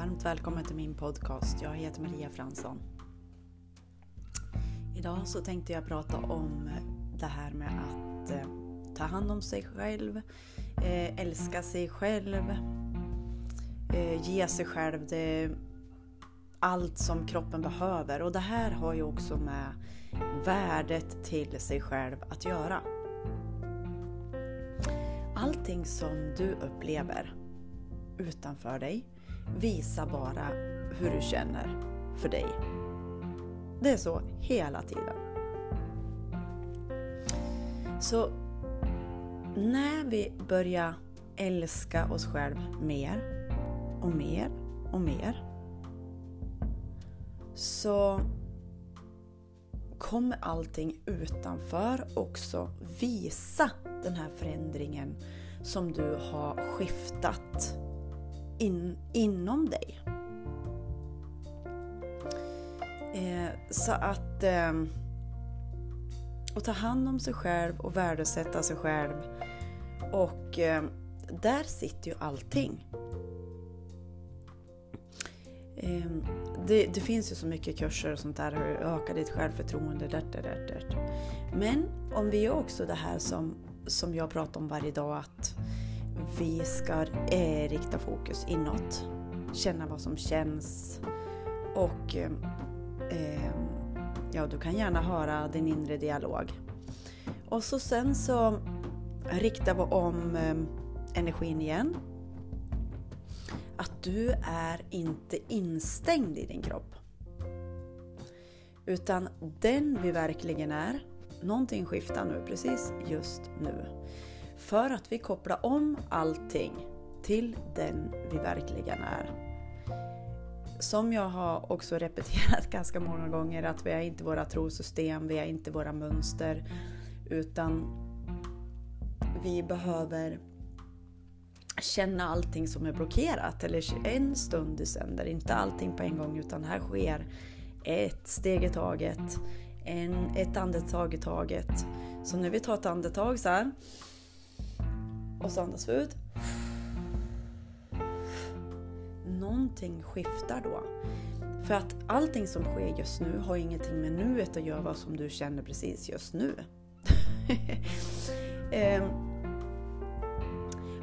Varmt välkommen till min podcast. Jag heter Maria Fransson. Idag så tänkte jag prata om det här med att eh, ta hand om sig själv, eh, älska sig själv, eh, ge sig själv det, allt som kroppen behöver. Och det här har ju också med värdet till sig själv att göra. Allting som du upplever utanför dig Visa bara hur du känner för dig. Det är så hela tiden. Så när vi börjar älska oss själva mer och mer och mer så kommer allting utanför också visa den här förändringen som du har skiftat in, inom dig. Eh, så att eh, att ta hand om sig själv och värdesätta sig själv. Och eh, där sitter ju allting. Eh, det, det, finns ju så mycket kurser och sånt där, hur öka ditt självförtroende. Där, där, där, Men om vi gör också det här som, som jag pratar om varje dag, att vi ska eh, rikta fokus inåt, känna vad som känns och eh, ja, du kan gärna höra din inre dialog. Och så sen så riktar vi om eh, energin igen. Att du är inte instängd i din kropp. Utan den vi verkligen är, någonting skiftar nu precis just nu. För att vi kopplar om allting till den vi verkligen är. Som jag har också repeterat ganska många gånger att vi är inte våra trosystem, vi är inte våra mönster utan vi behöver känna allting som är blockerat eller en stund i sänder, inte allting på en gång utan här sker ett steg i taget, en, ett andetag i taget. Så när vi tar ett andetag så här och så andas vi ut. Någonting skiftar då. För att allting som sker just nu har ingenting med nuet att göra som du känner precis just nu. eh,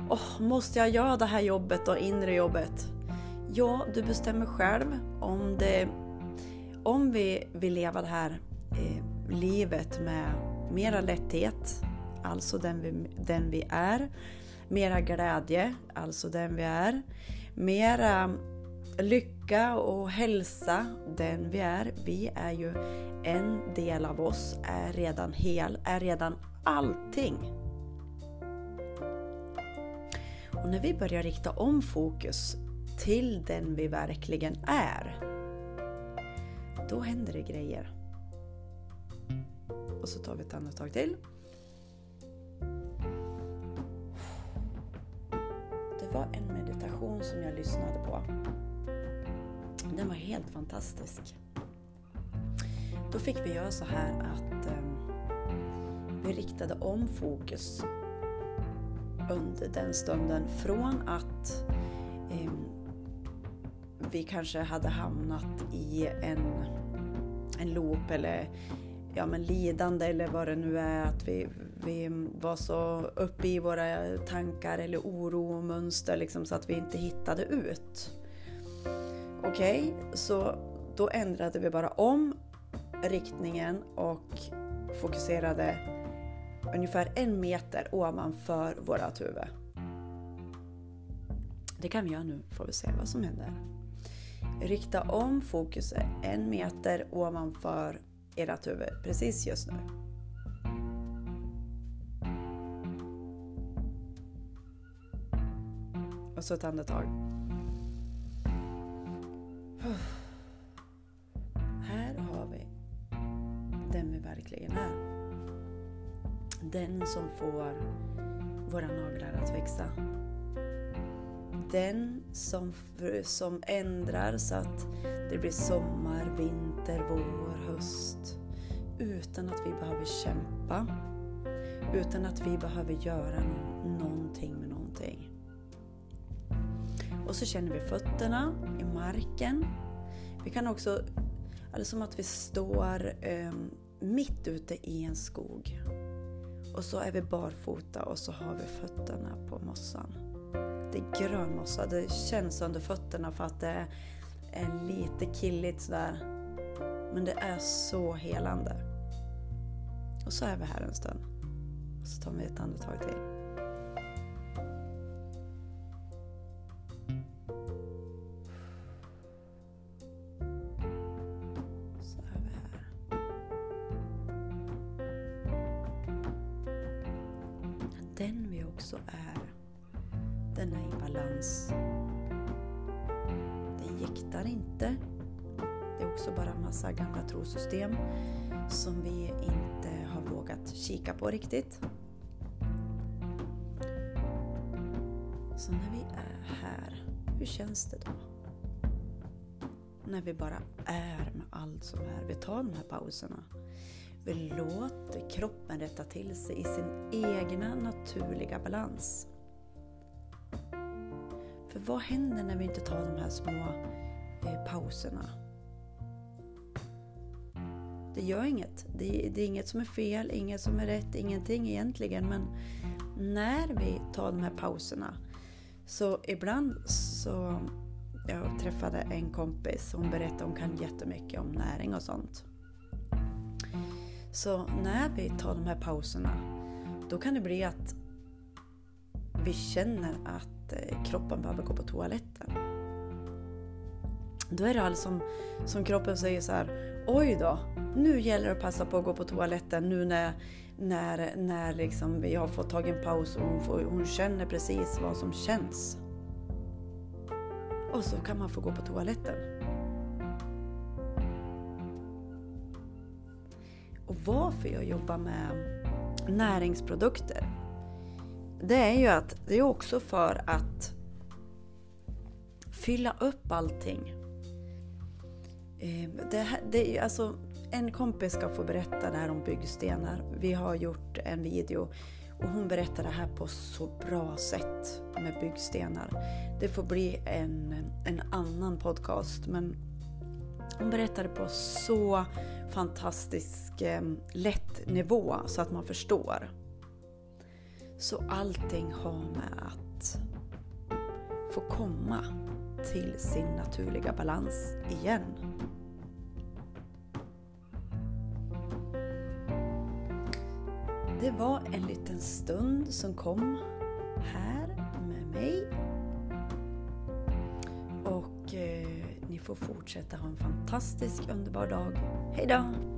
oh, måste jag göra det här jobbet och inre jobbet? Ja, du bestämmer själv om det om vi vill leva det här eh, livet med mera lätthet, alltså den vi, den vi är. Mera glädje, alltså den vi är. Mera um, lycka och hälsa, den vi är. Vi är ju en del av oss, är redan hel, är redan allting. Och när vi börjar rikta om fokus till den vi verkligen är, då händer det grejer. Och så tar vi ett andetag till. Det var en meditation som jag lyssnade på. Den var helt fantastisk. Då fick vi göra så här att ehm, vi riktade om fokus under den stunden från att eh, vi kanske hade hamnat i en, en loop eller ja, men lidande eller vad det nu är, att vi, vi var så uppe i våra tankar eller oro och mönster liksom, så att vi inte hittade ut. Okej, okay, så då ändrade vi bara om riktningen och fokuserade ungefär en meter ovanför vårat huvud. Det kan vi göra nu, får vi se vad som händer. Rikta om fokuset en meter ovanför ert huvud precis just nu. Så ett andetag. Här har vi den vi verkligen är. Den som får våra naglar att växa den som, som ändrar så att det blir sommar, vinter, vår, höst. Utan att vi behöver kämpa. Utan att vi behöver göra någonting med någonting. Och så känner vi fötterna i marken. Vi kan också, eller som att vi står eh, mitt ute i en skog. Och så är vi barfota och så har vi fötterna på mossan. Det är grön mossa, det känns under fötterna för att det är lite killigt sådär. Men det är så helande. Och så är vi här en stund. Och så tar vi ett andetag till. Också är, denna i balans. Den jäktar inte. Det är också bara massa gamla trosystem som vi inte har vågat kika på riktigt. Så när vi är här, hur känns det då? När vi bara är med allt som är. Vi tar de här pauserna. Låt kroppen rätta till sig i sin egna naturliga balans. För vad händer när vi inte tar de här små eh, pauserna? Det gör inget. Det, det, är inget som är fel, inget som är rätt, ingenting egentligen. Men när vi tar de här pauserna så ibland så... Jag träffade en kompis, hon berättade hon kan jättemycket om näring och sånt. Så när vi tar de här pauserna, då kan det bli att vi känner att eh, kroppen behöver gå på toaletten. Då är det alltså som, som kroppen säger så här, oj då, nu gäller det att passa på att gå på toaletten nu när, när, när liksom vi har fått tag en paus och hon, får, hon känner precis vad som känns. Och så kan man få gå på toaletten. Och varför jag jobbar med näringsprodukter, det är ju att det är också för att fylla upp allting. Ehm, det, det, alltså, en kompis ska få berätta det här om byggstenar. Vi har gjort en video och hon berättar det här på så bra sätt med byggstenar. Det får bli en, en annan podcast men hon berättade på så fantastisk eh, lätt nivå så att man förstår. Så allting har med att få komma till sin naturliga balans igen. Det var en liten stund som kom här med mig. Och eh, ni får fortsätta ha en fantastisk underbar dag. Hejdå!